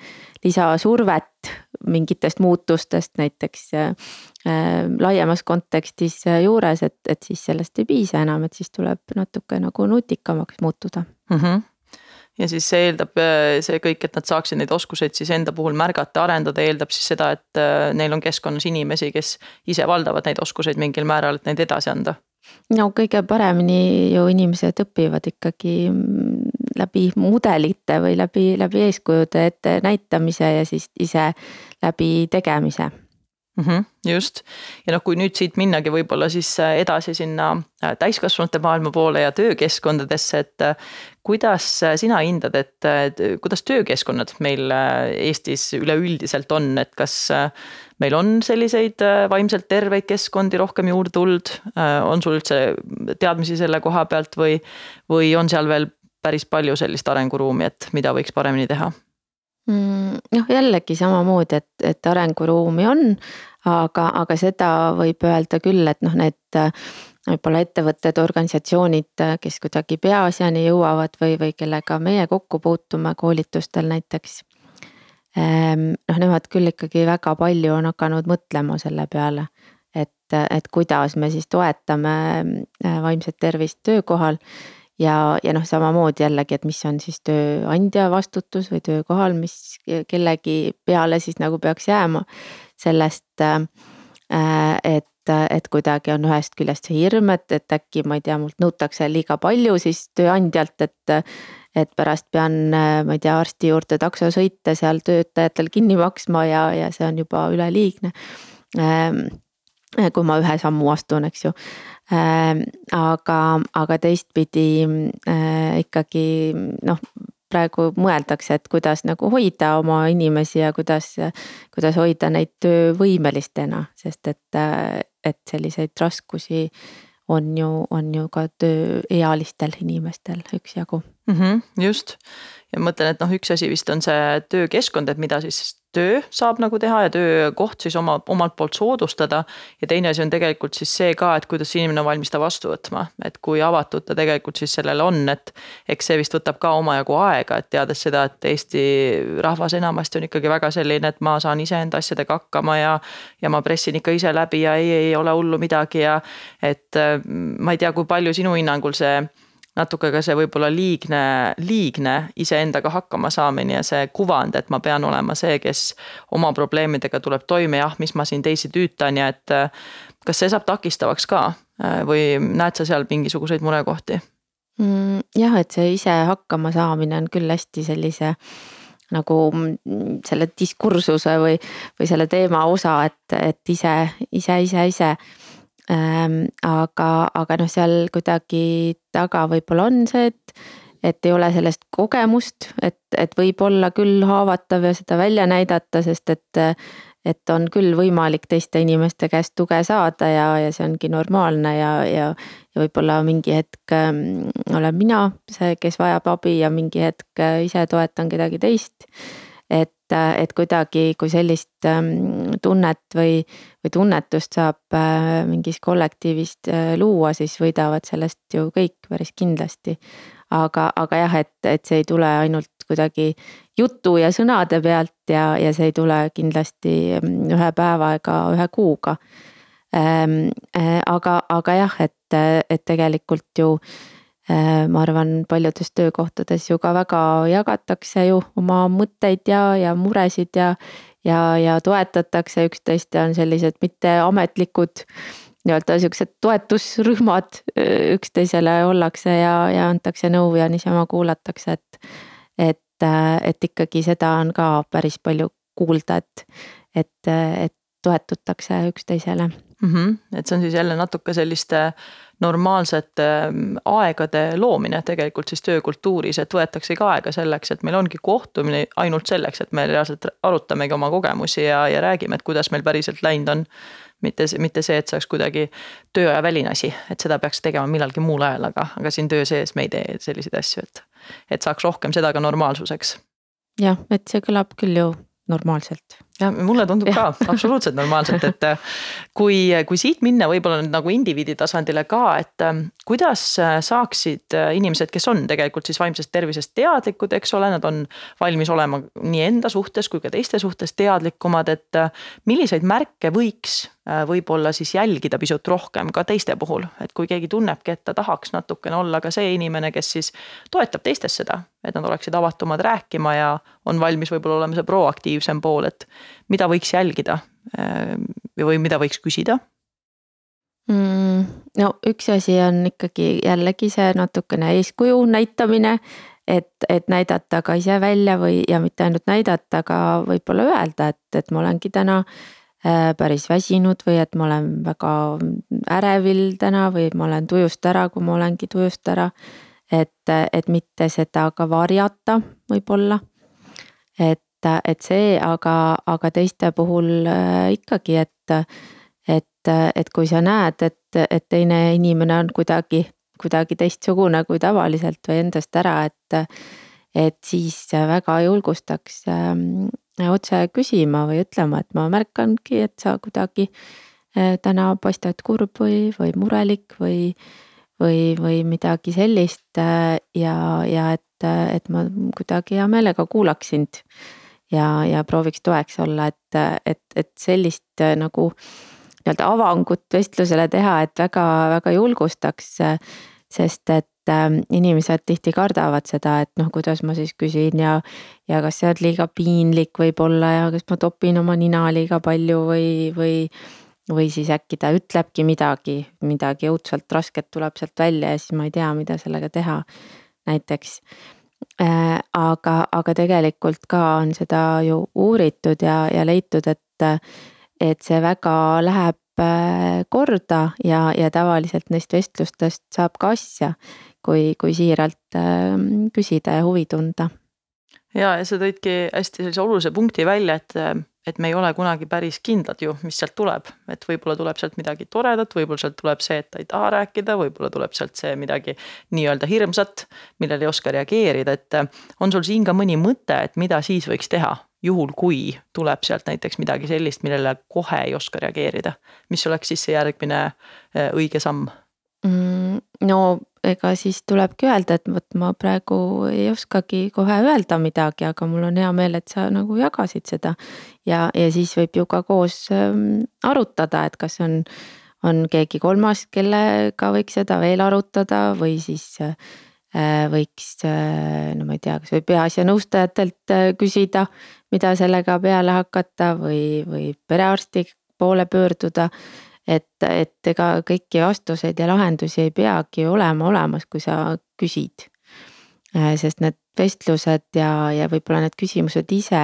lisasurvet mingitest muutustest näiteks äh, laiemas kontekstis juures, et, et siis sellest ei piisa enam, et siis tuleb natuke nagu nutikamaks muutuda mm. -hmm ja siis see eeldab äh, see kõik, et nad saaksid neid oskuseid siis enda puhul märgata, arendada, eeldab siis seda, et äh, neil on keskkonnas inimesi, kes ise valdavad neid oskuseid mingil määral, et neid edasi anda. no kõige paremini ju inimesed õpivad ikkagi mm, läbi mudelite või läbi, läbi eeskujude ette näitamise ja siis ise läbi tegemise mm. -hmm, just ja noh, kui nüüd siit minnagi võib-olla siis äh, edasi sinna äh, täiskasvanute maailma poole ja töökeskkondadesse, et äh, kuidas sina hindad, et kuidas töökeskkonnad meil Eestis üleüldiselt on, et kas meil on selliseid vaimselt terveid keskkondi rohkem juurde tulnud, on sul üldse teadmisi selle koha pealt või, või on seal veel päris palju sellist arenguruumi, et mida võiks paremini teha? Mm, noh, jällegi samamoodi, et, et arenguruumi on, aga, aga seda võib öelda küll, et noh, need võib-olla ettevõtted, organisatsioonid, kes kuidagi peaasjani jõuavad või, või kellega meie kokku puutume koolitustel näiteks. Ehm, noh, nemad küll ikkagi väga palju on hakanud mõtlema selle peale, et, et kuidas me siis toetame äh, vaimset tervist töökohal ja, ja noh, samamoodi jällegi, et mis on siis tööandja vastutus või töökohal, mis kellegi peale siis nagu peaks jääma. sellest, äh, et, et kuidagi on ühest küljest see hirm, et, et äkki ma ei tea, mult nõutakse liiga palju siis tööandjalt, et et pärast pean, ma ei tea, arsti juurde taksosõite seal töötajatel kinni maksma ja, ja see on juba üleliigne. Ähm, kui ma ühe sammu astun, eks ju Äh, aga, aga teistpidi äh, ikkagi noh, praegu mõeldakse, et kuidas nagu hoida oma inimesi ja kuidas, kuidas hoida neid töövõimelistena, sest et, et selliseid raskusi on ju, on ju ka tööealistel inimestel üksjagu mm. -hmm, just ja mõtlen, et noh, üks asi vist on see töökeskkond, et mida siis töö saab nagu teha ja töökoht siis oma, omalt poolt soodustada. ja teine asi on tegelikult siis see ka, et kuidas inimene on valmis ta vastu võtma, et kui avatud ta tegelikult siis sellele on, et. eks see vist võtab ka omajagu aega, et teades seda, et Eesti rahvas enamasti on ikkagi väga selline, et ma saan iseenda asjadega hakkama ja. ja ma pressin ikka ise läbi ja ei, ei ole hullu midagi ja et ma ei tea, kui palju sinu hinnangul see natuke ka see võib-olla liigne, liigne iseendaga hakkama saamine ja see kuvand, et ma pean olema see, kes oma probleemidega tuleb toime, jah, mis ma siin teisi tüütan ja et kas see saab takistavaks ka või näed sa seal mingisuguseid murekohti mm,? jah, et see ise hakkama saamine on küll hästi sellise nagu selle diskursuse või, või selle teema osa, et, et ise, ise, ise, ise aga, aga noh, seal kuidagi taga võib-olla on see, et, et ei ole sellest kogemust, et, et võib olla küll haavatav ja seda välja näidata, sest et. et on küll võimalik teiste inimeste käest tuge saada ja, ja see ongi normaalne ja, ja, ja võib-olla mingi hetk äh, olen mina see, kes vajab abi ja mingi hetk ise toetan kedagi teist et, et kuidagi, kui sellist ähm, tunnet või, või tunnetust saab äh, mingis kollektiivist äh, luua, siis võidavad sellest ju kõik päris kindlasti. aga, aga jah, et, et see ei tule ainult kuidagi jutu ja sõnade pealt ja, ja see ei tule kindlasti ähm, ühe päeva ega ühe kuuga. Ähm, äh, aga, aga jah, et, et tegelikult ju ma arvan, paljudes töökohtades ju ka väga jagatakse ju oma mõtteid ja, ja muresid ja. ja, ja toetatakse üksteist ja on sellised mitteametlikud nii-öelda siuksed toetusrühmad äh, üksteisele ollakse ja, ja antakse nõu ja niisama kuulatakse, et. et, äh, et ikkagi seda on ka päris palju kuulda, et, et, et toetutakse üksteisele mm. -hmm. et see on siis jälle natuke selliste normaalsete ähm, aegade loomine tegelikult siis töökultuuris, et võetaksegi aega selleks, et meil ongi kohtumine ainult selleks, et me reaalselt arutamegi oma kogemusi ja, ja räägime, et kuidas meil päriselt läinud on. mitte, mitte see, et see oleks kuidagi tööaja väline asi, et seda peaks tegema millalgi muul ajal, aga, aga siin töö sees me ei tee selliseid asju, et. et saaks rohkem seda ka normaalsuseks. jah, et see kõlab küll ju normaalselt ja mulle tundub ka absoluutselt normaalselt, et äh, kui, kui siit minna võib-olla nüüd nagu indiviidi tasandile ka, et äh, kuidas äh, saaksid inimesed, kes on tegelikult siis vaimsest tervisest teadlikud, eks ole, nad on valmis olema nii enda suhtes kui ka teiste suhtes teadlikumad, et milliseid märke võiks võib-olla siis jälgida pisut rohkem ka teiste puhul, et kui keegi tunnebki, et ta tahaks natukene olla ka see inimene, kes siis toetab teistes seda, et nad oleksid avatumad rääkima ja on valmis võib-olla olema see proaktiivsem pool, et mida võiks jälgida äh, või mida võiks küsida mm,? no üks asi on ikkagi jällegi see natukene eeskuju näitamine, et, et näidata ka ise välja või, ja mitte ainult näidata, aga võib-olla öelda, et, et ma olengi täna päris väsinud või et ma olen väga ärevil täna või ma olen tujust ära, kui ma olengi tujust ära. et, et mitte seda ka varjata võib-olla. et, et see, aga, aga teiste puhul ikkagi, et, et, et kui sa näed, et, et teine inimene on kuidagi, kuidagi teistsugune kui tavaliselt või endast ära, et et siis väga julgustaks ähm, otse küsima või ütlema, et ma märkangi, et sa kuidagi äh, täna paistad kurb või, või murelik või, või, või midagi sellist äh, ja, ja et, et ma kuidagi hea meelega kuulaks sind. ja, ja prooviks toeks olla, et, et, et sellist äh, nagu nii-öelda avangut vestlusele teha, et väga-väga julgustaks. sest et inimesed tihti kardavad seda, et noh, kuidas ma siis küsin ja, ja kas see on liiga piinlik võib-olla ja kas ma topin oma nina liiga palju või, või. või siis äkki ta ütlebki midagi, midagi õudselt rasket tuleb sealt välja ja siis ma ei tea, mida sellega teha, näiteks äh,. aga, aga tegelikult ka on seda ju uuritud ja, ja leitud, et, et see väga läheb äh, korda ja, ja tavaliselt neist vestlustest saab ka asja kui, kui siiralt ähm, küsida ja huvi tunda. ja, ja sa tõidki hästi sellise olulise punkti välja, et, et me ei ole kunagi päris kindlad ju, mis sealt tuleb, et võib-olla tuleb sealt midagi toredat, võib-olla sealt tuleb see, et ta ei taha rääkida, võib-olla tuleb sealt see midagi nii-öelda hirmsat, millele ei oska reageerida, et on sul siin ka mõni mõte, et mida siis võiks teha, juhul kui tuleb sealt näiteks midagi sellist, millele kohe ei oska reageerida, mis oleks siis see järgmine äh, õige samm mm,? No ega siis tulebki öelda, et vot ma praegu ei oskagi kohe öelda midagi, aga mul on hea meel, et sa nagu jagasid seda. ja, ja siis võib ju ka koos ähm, arutada, et kas on, on keegi kolmas, kellega võiks seda veel arutada või siis äh, võiks, äh, no ma ei tea, kas või peaasjanõustajatelt äh, küsida, mida sellega peale hakata või, või perearsti poole pöörduda et, et ega kõiki vastuseid ja lahendusi ei peagi olema olemas, kui sa küsid. Äh, sest need vestlused ja, ja võib-olla need küsimused ise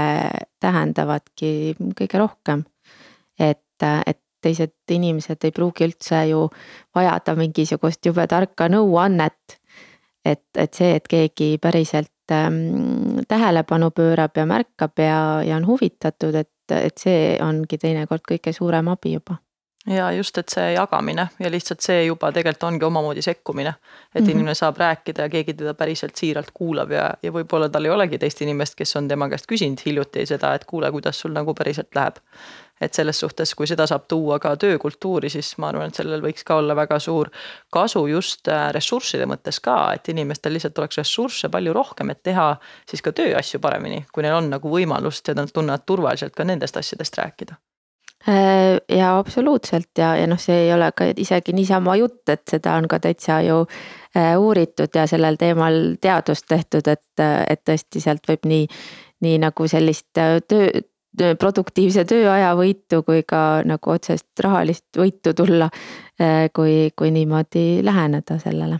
tähendavadki kõige rohkem. et, et teised inimesed ei pruugi üldse ju vajada mingisugust jube tarka nõuannet. et, et see, et keegi päriselt ähm, tähelepanu pöörab ja märkab ja, ja on huvitatud, et, et see ongi teinekord kõige suurem abi juba ja just, et see jagamine ja lihtsalt see juba tegelikult ongi omamoodi sekkumine. et mm -hmm. inimene saab rääkida ja keegi teda päriselt siiralt kuulab ja, ja võib-olla tal ei olegi teist inimest, kes on tema käest küsinud hiljuti seda, et kuule, kuidas sul nagu päriselt läheb. et selles suhtes, kui seda saab tuua ka töökultuuri, siis ma arvan, et sellel võiks ka olla väga suur kasu just äh, ressursside mõttes ka, et inimestel lihtsalt oleks ressursse palju rohkem, et teha siis ka tööasju paremini, kui neil on nagu võimalust ja nad tunnevad turvaliselt ka nendest asjadest rääkida ja absoluutselt ja, ja noh, see ei ole ka isegi niisama jutt, et seda on ka täitsa ju äh, uuritud ja sellel teemal teadust tehtud, et, et tõesti sealt võib nii, nii nagu sellist äh, töö, produktiivse tööaja võitu kui ka nagu otsest rahalist võitu tulla. kui, kui niimoodi läheneda sellele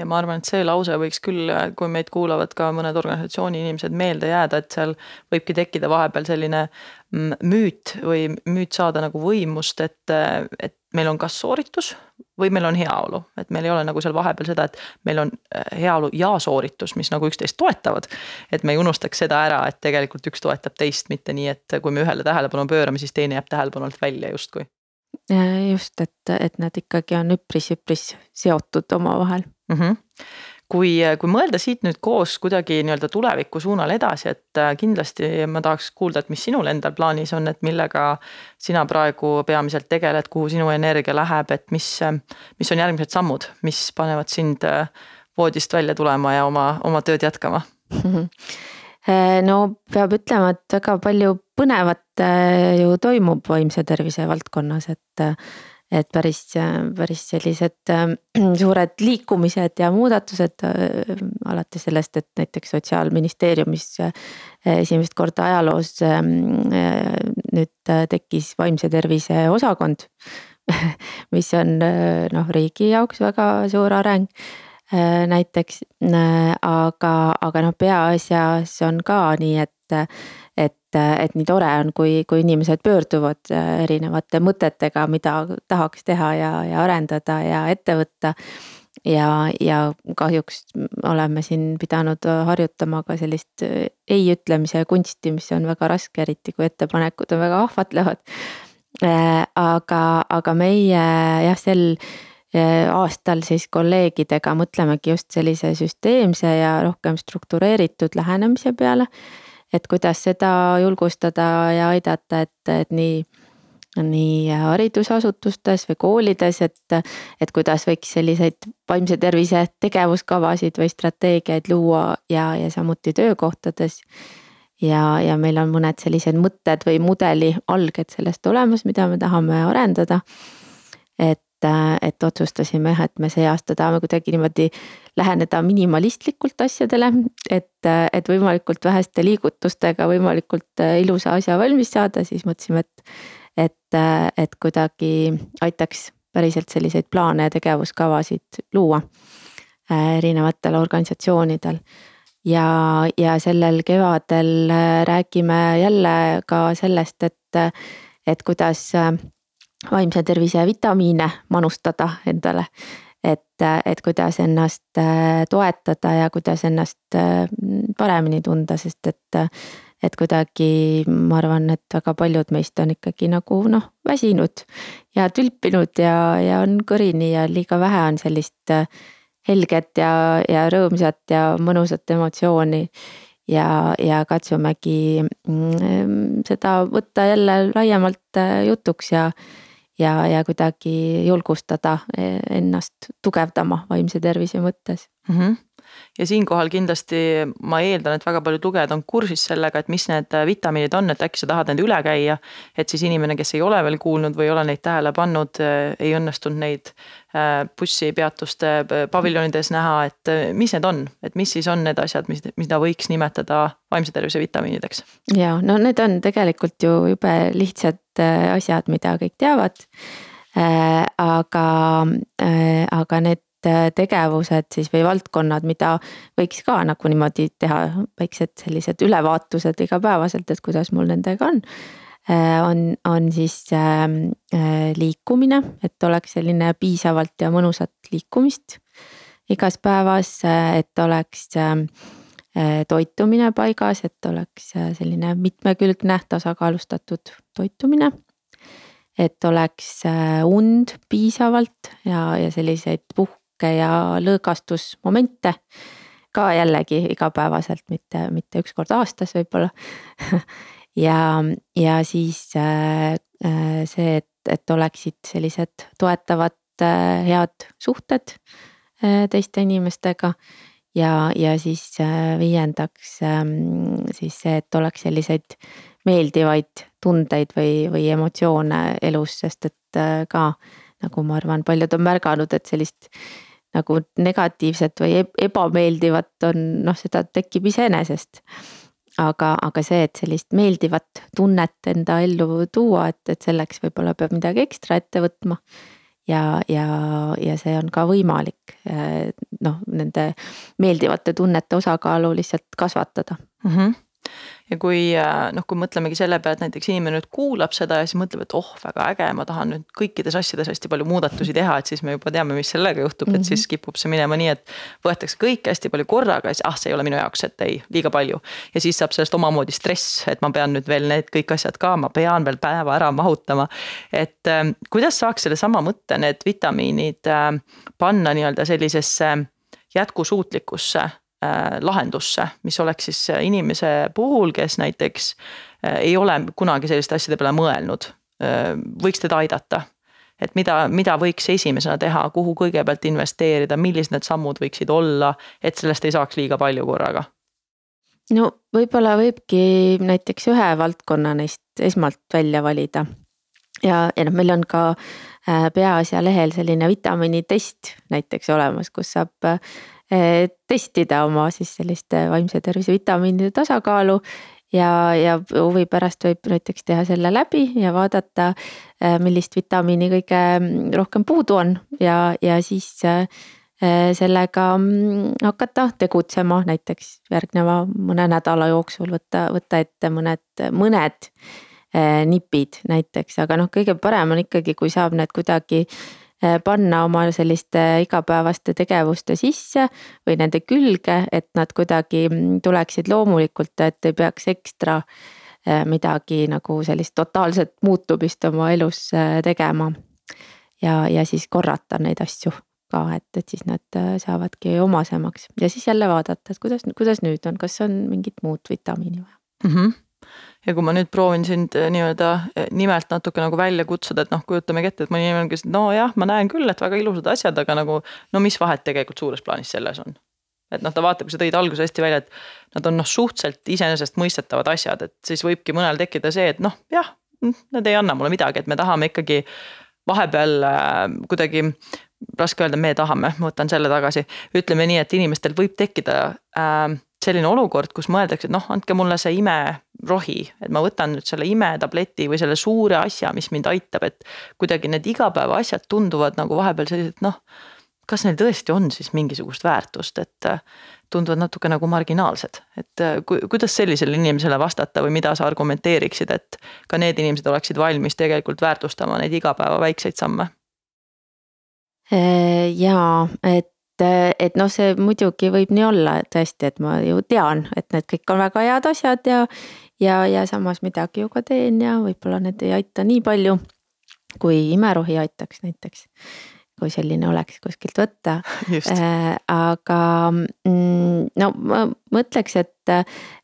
ja ma arvan, et see lause võiks küll, kui meid kuulavad ka mõned organisatsiooni inimesed meelde jääda, et seal võibki tekkida vahepeal selline mm, müüt või müüt saada nagu võimust, et, et meil on kas sooritus või meil on heaolu, et meil ei ole nagu seal vahepeal seda, et meil on äh, heaolu ja sooritus, mis nagu üksteist toetavad. et me ei unustaks seda ära, et tegelikult üks toetab teist, mitte nii, et kui me ühele tähelepanu pöörame, siis teine jääb tähelepanu alt välja justkui. Just, et, et nad ikkagi on üpris-üpris seotud omavahel mm. -hmm kui, kui mõelda siit nüüd koos kuidagi nii-öelda tuleviku suunal edasi, et äh, kindlasti ma tahaks kuulda, et mis sinul endal plaanis on, et millega sina praegu peamiselt tegeled, kuhu sinu energia läheb, et mis, mis on järgmised sammud, mis panevad sind äh, voodist välja tulema ja oma, oma tööd jätkama mm? -hmm no peab ütlema, et väga palju põnevat ju toimub vaimse tervise valdkonnas, et et päris, päris sellised äh, suured liikumised ja muudatused äh, alates sellest, et näiteks sotsiaalministeeriumis äh, esimest korda ajaloos nüüd tekkis vaimse tervise osakond. mis on noh, riigi jaoks väga suur areng näiteks, aga, aga noh, peaasjas on ka nii, et et et nii tore on, kui, kui inimesed pöörduvad erinevate mõtetega, mida tahaks teha ja, ja arendada ja ette võtta ja, ja kahjuks oleme siin pidanud harjutama ka sellist ei ütlemise kunsti, mis on väga raske, eriti kui ettepanekud on väga ahvatlevad. aga, aga meie jah, sel aastal siis kolleegidega mõtlemegi just sellise süsteemse ja rohkem struktureeritud lähenemise peale. et kuidas seda julgustada ja aidata, et, et nii, nii haridusasutustes või koolides, et, et kuidas võiks selliseid vaimse tervise tegevuskavasid või strateegiaid luua ja, ja samuti töökohtades ja, ja meil on mõned sellised mõtted või mudeli alged sellest olemas, mida me tahame arendada. et et, et otsustasime jah, et me see aasta tahame kuidagi niimoodi läheneda minimalistlikult asjadele, et, et võimalikult väheste liigutustega võimalikult ilusa asja valmis saada, siis mõtlesime, et, et, et kuidagi aitaks päriselt selliseid plaane ja tegevuskavasid luua äh, erinevatel organisatsioonidel. Ja, ja sellel kevadel äh, räägime jälle ka sellest, et, et kuidas äh, vaimse tervise vitamiine manustada endale. et, et kuidas ennast äh, toetada ja kuidas ennast äh, paremini tunda, sest et, et kuidagi ma arvan, et väga paljud meist on ikkagi nagu noh, väsinud ja tülpinud ja, ja on kõrini ja liiga vähe on sellist äh, helget ja, ja rõõmsat ja mõnusat emotsiooni ja, ja katsumegi mm, seda võtta jälle laiemalt jutuks ja, ja, ja kuidagi julgustada e, ennast tugevdama vaimse tervise mõttes mm. -hmm ja siinkohal kindlasti ma eeldan, et väga paljud lugejad on kursis sellega, et mis need vitamiinid on, et äkki sa tahad need üle käia. et siis inimene, kes ei ole veel kuulnud või ei ole neid tähele pannud, e, ei õnnestunud neid e, bussipeatuste paviljonides näha, et mis need on, et mis siis on need asjad, mis, mida võiks nimetada vaimse tervise vitamiinideks? ja no need on tegelikult ju jube lihtsad Äh, asjad, mida kõik teavad. Äh, aga, äh, aga need tegevused siis või valdkonnad, mida võiks ka nagu niimoodi teha, väiksed sellised ülevaatused igapäevaselt, et kuidas mul nendega on. on, on siis ähm, liikumine, et oleks selline piisavalt ja mõnusat liikumist igas päevas, et oleks ähm, toitumine paigas, et oleks selline mitmekülgne tasakaalustatud toitumine. et oleks äh, und piisavalt ja, ja selliseid puhke ja lõõgastusmomente ka jällegi igapäevaselt, mitte, mitte üks kord aastas võib-olla ja, ja siis äh, äh, see, et, et oleksid sellised toetavad äh, head suhted äh, teiste inimestega. ja, ja siis äh, viiendaks ähm, siis see, et oleks selliseid meeldivaid tundeid või, või emotsioone elus, sest et äh, ka nagu ma arvan, paljud on märganud, et sellist nagu negatiivset või ebameeldivat on noh, seda tekib iseenesest. aga, aga see, et sellist meeldivat tunnet enda ellu tuua, et, et selleks võib-olla peab midagi ekstra ette võtma. ja, ja, ja see on ka võimalik äh, noh, nende meeldivate tunnete osakaalu lihtsalt kasvatada mm. -hmm ja kui äh, noh, kui mõtlemegi selle peale, et näiteks inimene nüüd kuulab seda ja siis mõtleb, et oh, väga äge, ma tahan nüüd kõikides asjades hästi palju muudatusi teha, et siis me juba teame, mis sellega juhtub mm, -hmm. et siis mhm. kipub see minema nii, et võetakse kõike hästi palju korraga ja siis ah, see ei ole minu jaoks, et ei, liiga palju. ja siis saab sellest omamoodi stress, et ma pean nüüd veel need kõik asjad ka, ma pean veel päeva ära mahutama. et äh, kuidas saaks sellesama mõtte, need vitamiinid äh, panna nii-öelda sellisesse jätkusuutlikkusse lahendusse, mis oleks siis inimese puhul, kes näiteks äh, ei ole kunagi selliste asjade peale mõelnud, äh, võiks teda aidata. et mida, mida võiks esimesena teha, kuhu kõigepealt investeerida, millised need sammud võiksid olla, et sellest ei saaks liiga palju korraga? no võib-olla võibki näiteks ühe valdkonna neist esmalt välja valida. ja, ja noh, meil on ka Peaasja lehel selline vitamiinitest näiteks olemas, kus saab testida oma siis sellist vaimse tervise vitamiinide tasakaalu. ja, ja huvi pärast võib näiteks teha selle läbi ja vaadata, eh, millist vitamiini kõige rohkem puudu on ja, ja siis eh, sellega mm, hakata tegutsema näiteks järgneva mõne nädala jooksul võtta, võtta ette mõned, mõned nipid näiteks, aga noh, kõige parem on ikkagi, kui saab need kuidagi panna oma selliste igapäevaste tegevuste sisse või nende külge, et nad kuidagi mm, tuleksid loomulikult, et ei peaks ekstra midagi nagu sellist totaalset muutumist oma elus tegema. Ja, ja siis korrata neid asju ka, et, et siis nad äh, saavadki omasemaks. Ja siis jälle vaadata, et kuidas, kuidas nüüd on, kas on mingit muud vitamiini vaja. Mm. -hmm ja kui ma nüüd proovin sind äh, nii-öelda äh, nimelt natuke nagu välja kutsuda, et noh, kujutamegi ette, et mõni inimene küsib, nojah, ma näen küll, et väga ilusad asjad, aga nagu no mis vahet tegelikult suures plaanis selles on. et noh, ta vaatab, sa tõid alguses hästi välja, et nad on noh, suhteliselt iseenesestmõistetavad asjad, et siis võibki mõnel tekkida see, et noh, jah, need ei anna mulle midagi, et me tahame ikkagi vahepeal äh, kuidagi raske öelda, me tahame, ma võtan selle tagasi, ütleme nii, et inimestel võib tekkida äh, selline olukord, kus mõeldakse, et noh, andke mulle see imerohi, et ma võtan nüüd selle imetableti või selle suure asja, mis mind aitab, et kuidagi need igapäevaasjad tunduvad nagu vahepeal sellised noh, kas neil tõesti on siis mingisugust väärtust, et äh, tunduvad natuke nagu marginaalsed, et äh, kuidas sellisele inimesele vastata või mida sa argumenteeriksid, et ka need inimesed oleksid valmis tegelikult väärtustama neid igapäeva väikseid samme? Äh, jaa, et, et noh, see muidugi võib nii olla tõesti, et ma ju tean, et need kõik on väga head asjad ja ja, ja samas midagi ju ka teen ja võib-olla need ei aita nii palju, kui imerohi aitaks näiteks kui selline oleks kuskilt võtta. Äh, aga mm, no ma mõtleks, et,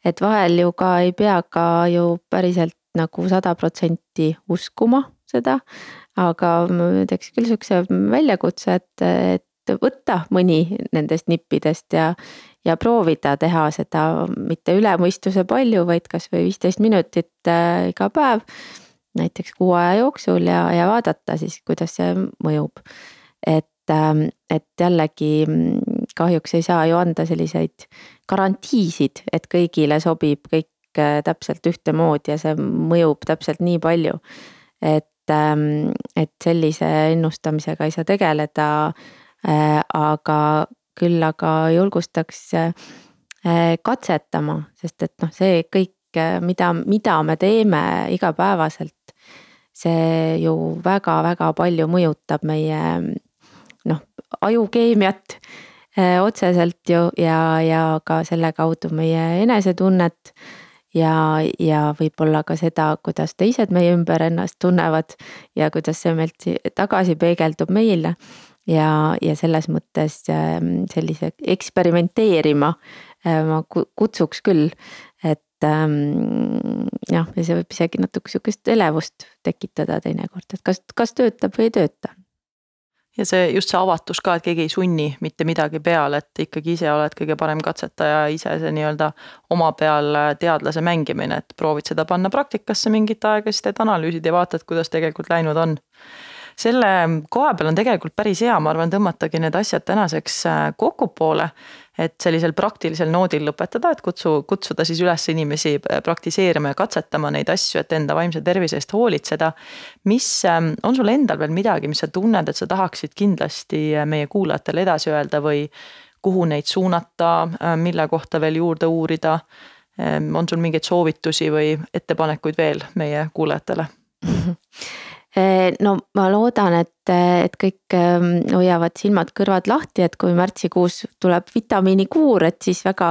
et vahel ju ka ei pea ka ju päriselt nagu sada protsenti uskuma seda. Aga ma teeks küll sihukese väljakutse, et, et võtta mõni nendest nippidest ja, ja proovida teha seda mitte üle mõistuse palju, vaid kasvõi viisteist minutit äh, iga päev näiteks kuu aja jooksul ja, ja vaadata siis, kuidas see mõjub et, ähm, et jällegi mm, kahjuks ei saa ju anda selliseid garantiisid, et kõigile sobib kõik äh, täpselt ühtemoodi ja see mõjub täpselt nii palju. et, et sellise ennustamisega ei saa tegeleda. Äh, aga küll aga julgustaks äh, katsetama, sest et noh, see kõik, mida, mida me teeme igapäevaselt see ju väga-väga palju mõjutab meie noh, ajukeemiat äh, otseselt ju ja, ja ka selle kaudu meie enesetunnet. Ja, ja võib-olla ka seda, kuidas teised meie ümber ennast tunnevad ja kuidas see meilt tagasi peegeldub meile. ja, ja selles mõttes ähm, sellise eksperimenteerima äh, ma kutsuks küll, et ähm, jah, ja see võib isegi natuke sihukest elevust tekitada teinekord, et kas, kas töötab või ei tööta ja see just see avatus ka, et keegi ei sunni mitte midagi peale, et ikkagi ise oled kõige parem katsetaja, ise see nii-öelda oma peal teadlase mängimine, et proovid seda panna praktikasse mingit aega, siis teed analüüsid ja vaatad, kuidas tegelikult läinud on selle koha peal on tegelikult päris hea, ma arvan, tõmmatagi need asjad tänaseks kokkupoole et sellisel praktilisel noodil lõpetada, et kutsu, kutsuda siis üles inimesi äh, praktiseerima ja katsetama neid asju, et enda vaimse tervise eest hoolitseda. mis, ähm, on sul endal veel midagi, mis sa tunned, et sa tahaksid kindlasti äh, meie kuulajatele edasi öelda või kuhu neid suunata, äh, mille kohta veel juurde uurida? Ähm, on sul mingeid soovitusi või ettepanekuid veel meie kuulajatele no ma loodan, et, et kõik ehm, hoiavad silmad-kõrvad lahti, et kui märtsikuus tuleb vitamiinikuur, et siis väga,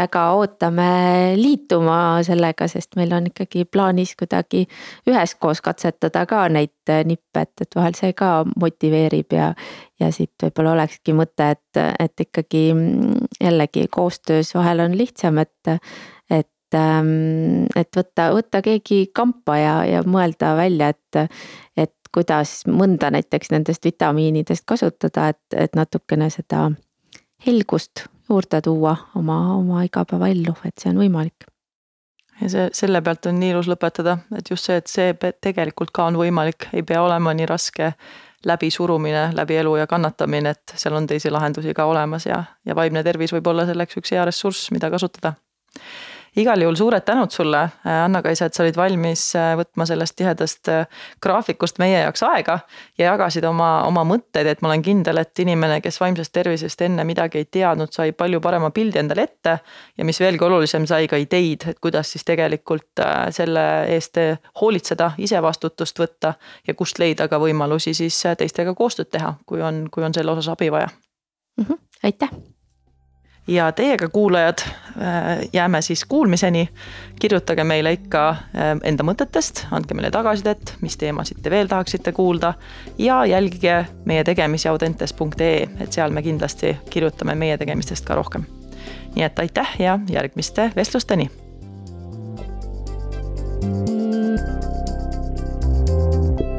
väga ootame liituma sellega, sest meil on ikkagi plaanis kuidagi üheskoos katsetada ka neid eh, nippe, et, et vahel see ka motiveerib ja. ja siit võib-olla olekski mõte, et, et ikkagi mm, jällegi koostöös vahel on lihtsam, et ähm, et võtta, võtta keegi kampa ja, ja mõelda välja, et, et kuidas mõnda näiteks nendest vitamiinidest kasutada, et, et natukene seda helgust juurde tuua oma, oma igapäevaellu, et see on võimalik. Ja see, selle pealt on nii ilus lõpetada, et just see, et see tegelikult ka on võimalik, ei pea olema nii raske läbisurumine läbi elu ja kannatamine, et seal on teisi lahendusi ka olemas ja, ja vaimne tervis võib olla selleks üks hea ressurss, mida kasutada igal juhul suured tänud sulle, Anna-Kaisa, et sa olid valmis äh, võtma sellest tihedast äh, graafikust meie jaoks aega ja jagasid oma, oma mõtteid, et ma olen kindel, et inimene, kes vaimsest tervisest enne midagi ei teadnud, sai palju parema pildi endale ette. ja mis veelgi olulisem, sai ka ideid, et kuidas siis tegelikult äh, selle eest hoolitseda, ise vastutust võtta ja kust leida ka võimalusi siis teistega koostööd teha, kui on, kui on selle osas abi vaja mm. -hmm. aitäh ja teiega, kuulajad, äh, jääme siis kuulmiseni. kirjutage meile ikka äh, enda mõtetest, andke meile tagasisidet, mis teemasid te veel tahaksite kuulda ja jälgige meie tegemisi audentes.ee, et seal me kindlasti kirjutame meie tegemistest ka rohkem. nii et aitäh ja järgmiste vestlusteni. thank you